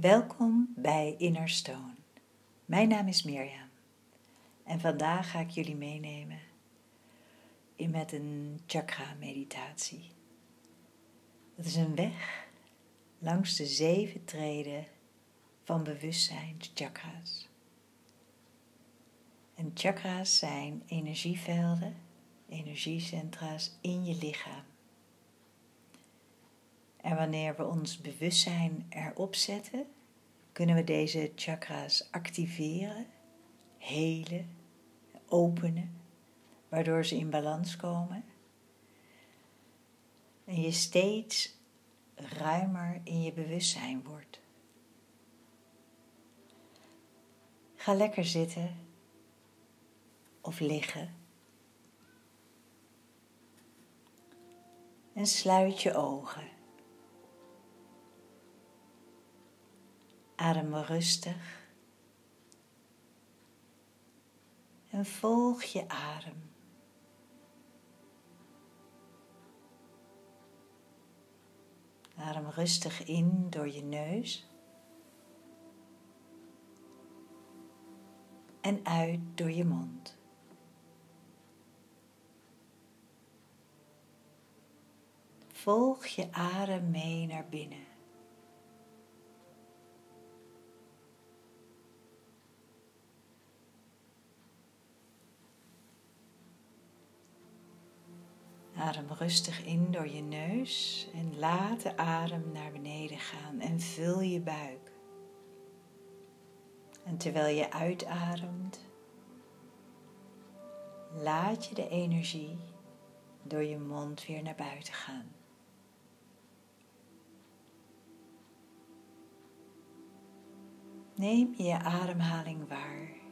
Welkom bij Inner Stone. Mijn naam is Mirjam en vandaag ga ik jullie meenemen in met een chakra meditatie. Dat is een weg langs de zeven treden van bewustzijnschakras. En chakra's zijn energievelden, energiecentra's in je lichaam. En wanneer we ons bewustzijn erop zetten, kunnen we deze chakra's activeren, helen, openen, waardoor ze in balans komen. En je steeds ruimer in je bewustzijn wordt. Ga lekker zitten of liggen. En sluit je ogen. Adem rustig. En volg je adem. Adem rustig in door je neus. En uit door je mond. Volg je adem mee naar binnen. Adem rustig in door je neus en laat de adem naar beneden gaan en vul je buik. En terwijl je uitademt, laat je de energie door je mond weer naar buiten gaan. Neem je ademhaling waar.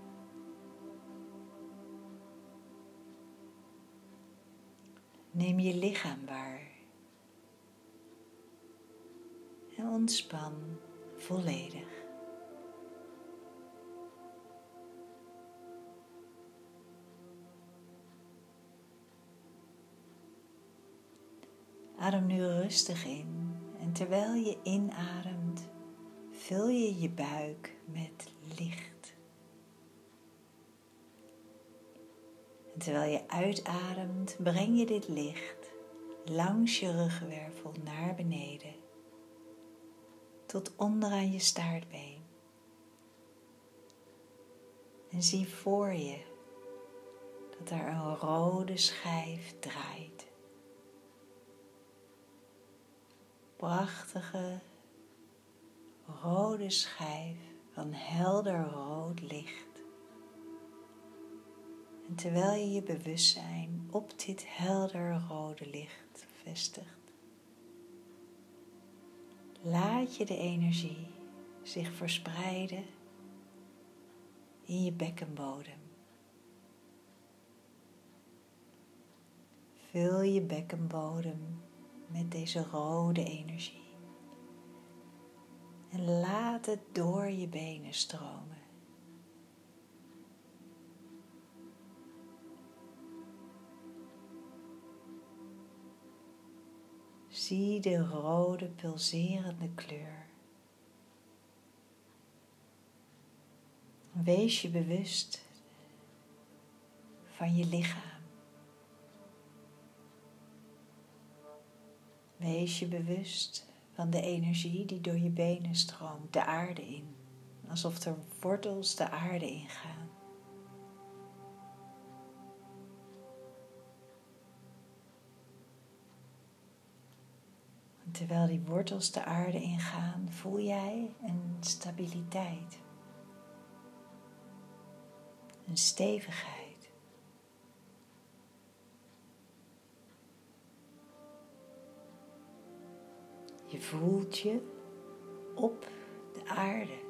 Neem je lichaam waar. En ontspan volledig. Adem nu rustig in en terwijl je inademt, vul je je buik met licht. Terwijl je uitademt, breng je dit licht langs je ruggenwervel naar beneden, tot onderaan je staartbeen. En zie voor je dat er een rode schijf draait. Prachtige rode schijf van helder rood licht. En terwijl je je bewustzijn op dit helder rode licht vestigt, laat je de energie zich verspreiden in je bekkenbodem. Vul je bekkenbodem met deze rode energie. En laat het door je benen stromen. Zie de rode pulserende kleur. Wees je bewust van je lichaam. Wees je bewust van de energie die door je benen stroomt, de aarde in, alsof er wortels de aarde ingaan. Terwijl die wortels de aarde ingaan, voel jij een stabiliteit, een stevigheid. Je voelt je op de aarde.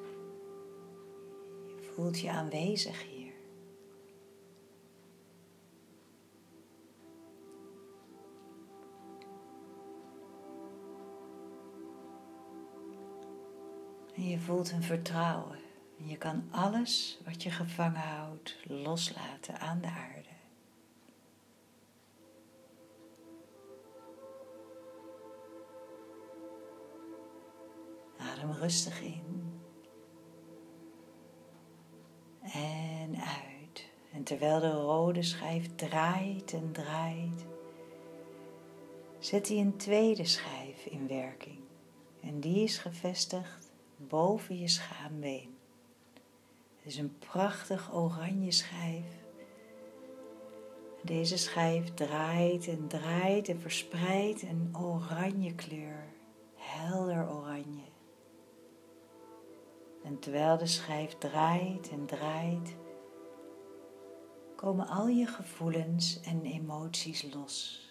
Je voelt je aanwezig Je voelt een vertrouwen. En je kan alles wat je gevangen houdt loslaten aan de aarde. Adem rustig in en uit. En terwijl de rode schijf draait en draait, zet hij een tweede schijf in werking. En die is gevestigd boven je schaambeen. Het is een prachtig oranje schijf. Deze schijf draait en draait en verspreidt een oranje kleur, helder oranje. En terwijl de schijf draait en draait, komen al je gevoelens en emoties los.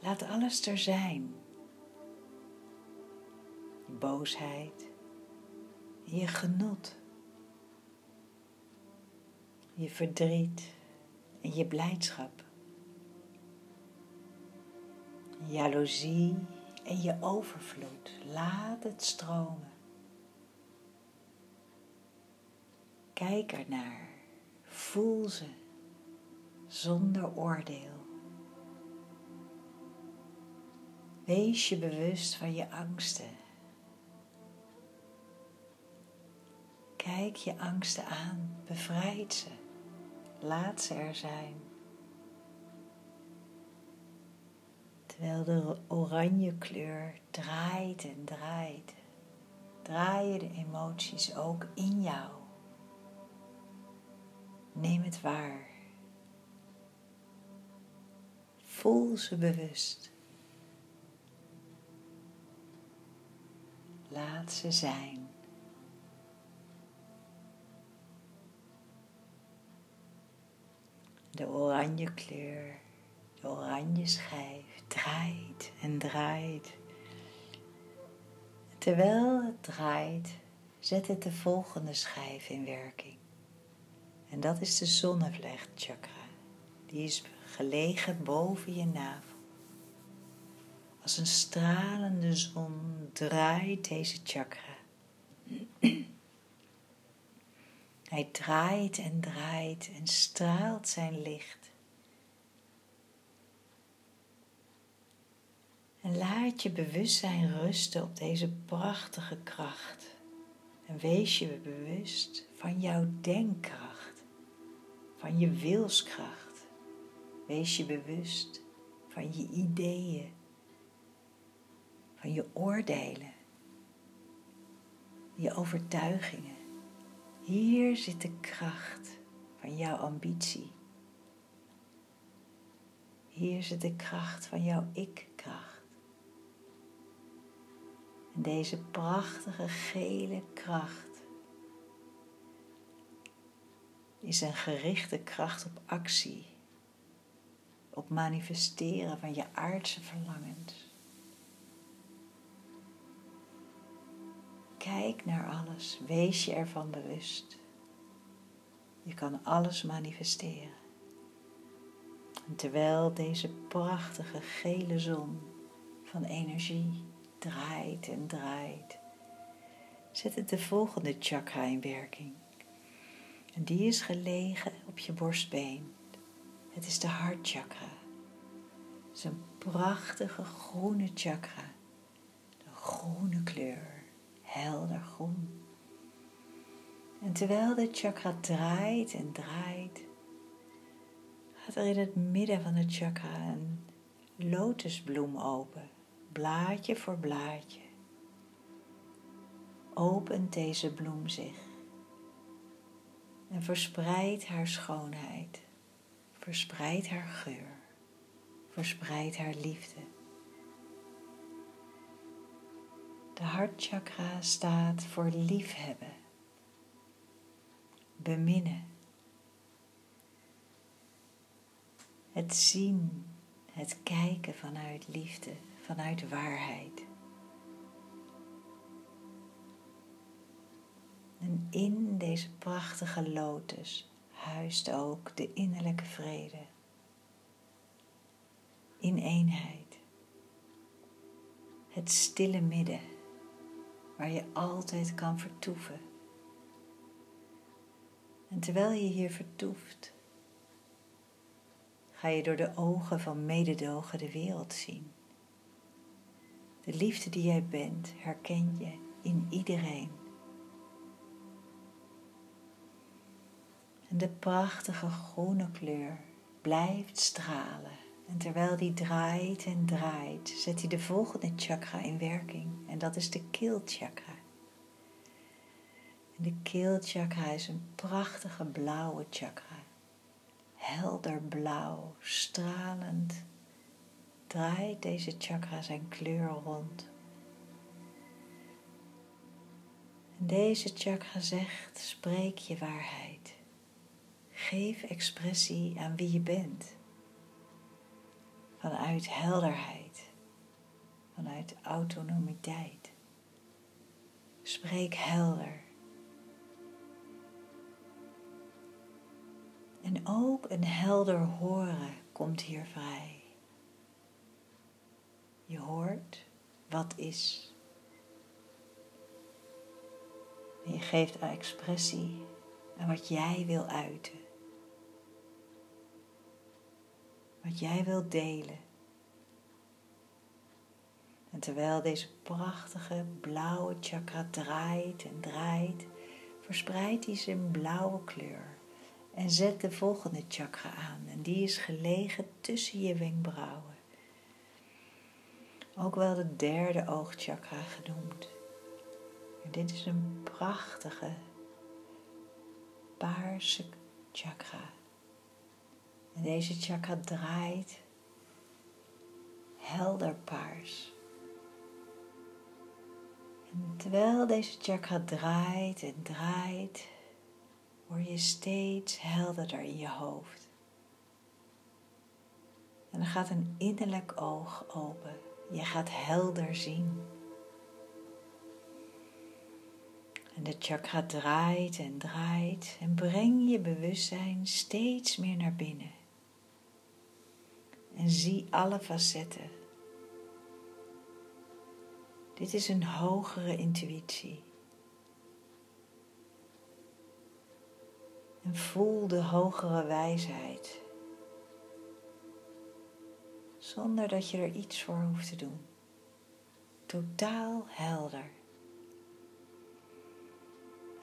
Laat alles er zijn. Boosheid, je genot, je verdriet en je blijdschap, jaloezie en je overvloed. Laat het stromen. Kijk ernaar, voel ze zonder oordeel. Wees je bewust van je angsten. Kijk je angsten aan, bevrijd ze, laat ze er zijn. Terwijl de oranje kleur draait en draait, draaien de emoties ook in jou. Neem het waar. Voel ze bewust. Laat ze zijn. De oranje kleur, de oranje schijf draait en draait. Terwijl het draait, zet het de volgende schijf in werking. En dat is de zonnevlechtchakra. Die is gelegen boven je navel. Als een stralende zon draait deze chakra. Hij draait en draait en straalt zijn licht. En laat je bewustzijn rusten op deze prachtige kracht. En wees je bewust van jouw denkkracht, van je wilskracht. Wees je bewust van je ideeën van je oordelen, je overtuigingen. Hier zit de kracht van jouw ambitie. Hier zit de kracht van jouw ik-kracht. En deze prachtige gele kracht is een gerichte kracht op actie, op manifesteren van je aardse verlangens. Kijk naar alles, wees je ervan bewust. Je kan alles manifesteren. En terwijl deze prachtige gele zon van energie draait en draait, zet het de volgende chakra in werking. En die is gelegen op je borstbeen. Het is de hartchakra. Het is een prachtige groene chakra. De groene kleur helder groen. En terwijl de chakra draait en draait, gaat er in het midden van het chakra een lotusbloem open, blaadje voor blaadje. Opent deze bloem zich en verspreidt haar schoonheid, verspreidt haar geur, verspreidt haar liefde. De hartchakra staat voor liefhebben, beminnen, het zien, het kijken vanuit liefde, vanuit waarheid. En in deze prachtige lotus huist ook de innerlijke vrede, in eenheid, het stille midden waar je altijd kan vertoeven. En terwijl je hier vertoeft, ga je door de ogen van mededogen de wereld zien. De liefde die jij bent, herken je in iedereen. En de prachtige groene kleur blijft stralen. En terwijl die draait en draait, zet hij de volgende chakra in werking. En dat is de keelchakra. En de keelchakra is een prachtige blauwe chakra. Helder blauw, stralend, draait deze chakra zijn kleur rond. En deze chakra zegt, spreek je waarheid. Geef expressie aan wie je bent. Vanuit helderheid, vanuit autonomiteit. Spreek helder. En ook een helder horen komt hier vrij. Je hoort wat is. En je geeft expressie aan wat jij wil uiten. Wat jij wilt delen. En terwijl deze prachtige blauwe chakra draait en draait, verspreidt hij zijn blauwe kleur en zet de volgende chakra aan. En die is gelegen tussen je wenkbrauwen. Ook wel de derde oogchakra genoemd. En dit is een prachtige paarse chakra. En deze chakra draait helder paars. En terwijl deze chakra draait en draait, word je steeds helderder in je hoofd. En er gaat een innerlijk oog open. Je gaat helder zien. En de chakra draait en draait en breng je bewustzijn steeds meer naar binnen. En zie alle facetten. Dit is een hogere intuïtie. En voel de hogere wijsheid zonder dat je er iets voor hoeft te doen. Totaal helder.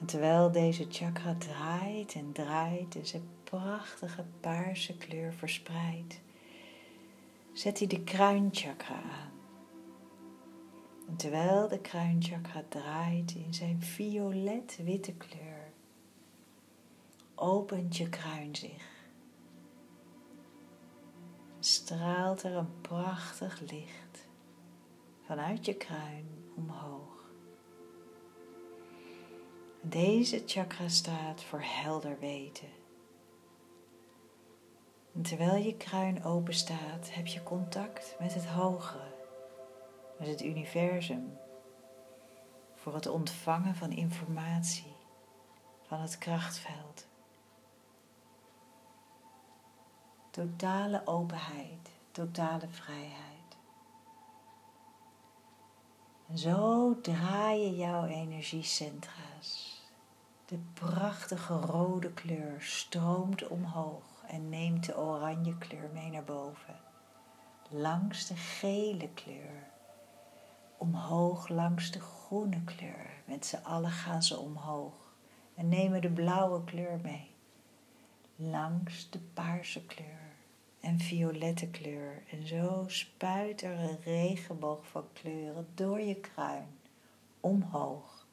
En terwijl deze chakra draait en draait en zijn prachtige paarse kleur verspreidt, zet hij de kruinchakra aan. En terwijl de kruinchakra draait in zijn violet-witte kleur, opent je kruin zich straalt er een prachtig licht vanuit je kruin omhoog. Deze chakra staat voor helder weten. En terwijl je kruin open staat, heb je contact met het hogere, met het universum, voor het ontvangen van informatie van het krachtveld. Totale openheid, totale vrijheid. En zo draai je jouw energiecentra's. De prachtige rode kleur stroomt omhoog en neemt de oranje kleur mee naar boven. Langs de gele kleur. Omhoog langs de groene kleur. Met z'n allen gaan ze omhoog en nemen de blauwe kleur mee. Langs de paarse kleur en violette kleur. En zo spuit er een regenboog van kleuren door je kruin omhoog.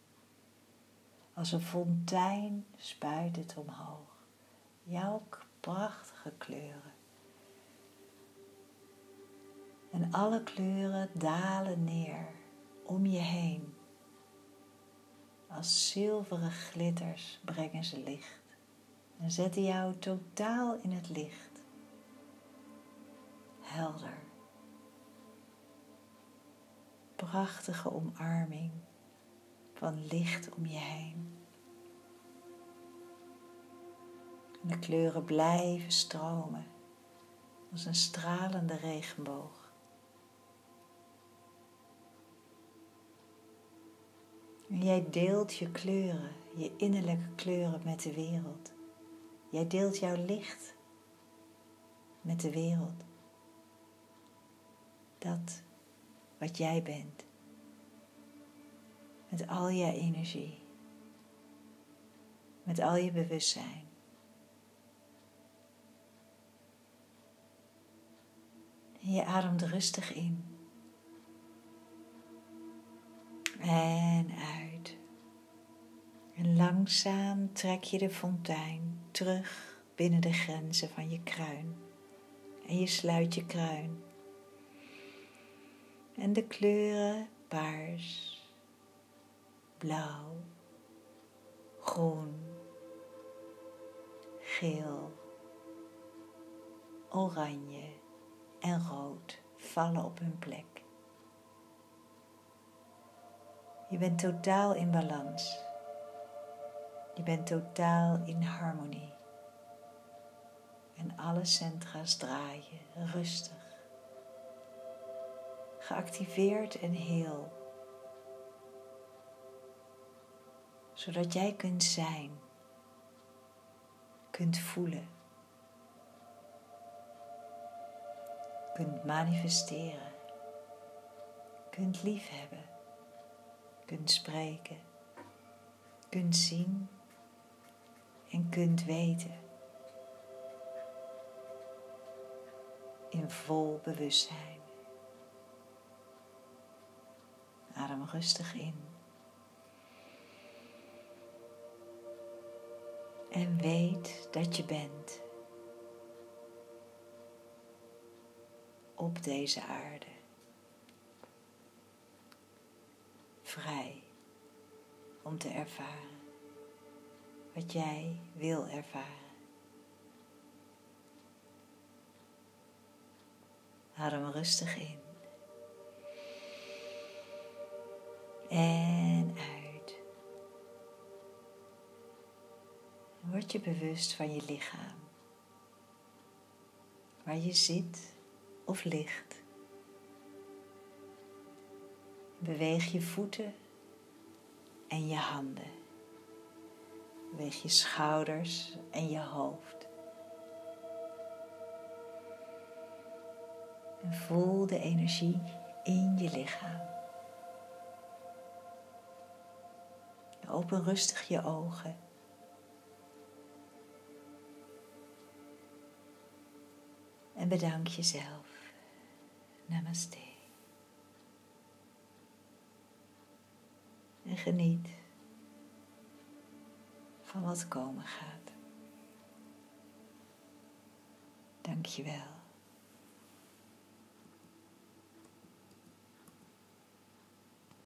Als een fontein spuit het omhoog. Jouw prachtige kleuren. En alle kleuren dalen neer om je heen. Als zilveren glitters brengen ze licht en zetten jou totaal in het licht helder. Prachtige omarming van licht om je heen. De kleuren blijven stromen als een stralende regenboog. En jij deelt je kleuren, je innerlijke kleuren met de wereld. Jij deelt jouw licht met de wereld dat wat jij bent. Met al je energie. Met al je bewustzijn. En je ademt rustig in. En uit. En langzaam trek je de fontein terug binnen de grenzen van je kruin. En je sluit je kruin. En de kleuren paars, blauw, groen, geel, oranje en rood vallen op hun plek. Je bent totaal in balans. Je bent totaal in harmonie. En alle centra's draaien rustig. Geactiveerd en heel. Zodat jij kunt zijn, kunt voelen, kunt manifesteren, kunt liefhebben, kunt spreken, kunt zien en kunt weten. In vol bewustzijn. Adem rustig in. En weet dat je bent op deze aarde. Vrij om te ervaren wat jij wil ervaren. Adem rustig in. En uit. Word je bewust van je lichaam. Waar je zit of ligt. Beweeg je voeten en je handen. Beweeg je schouders en je hoofd. En voel de energie in je lichaam. Open rustig je ogen. En bedank jezelf. Namaste. En geniet van wat komen gaat. Dank je wel.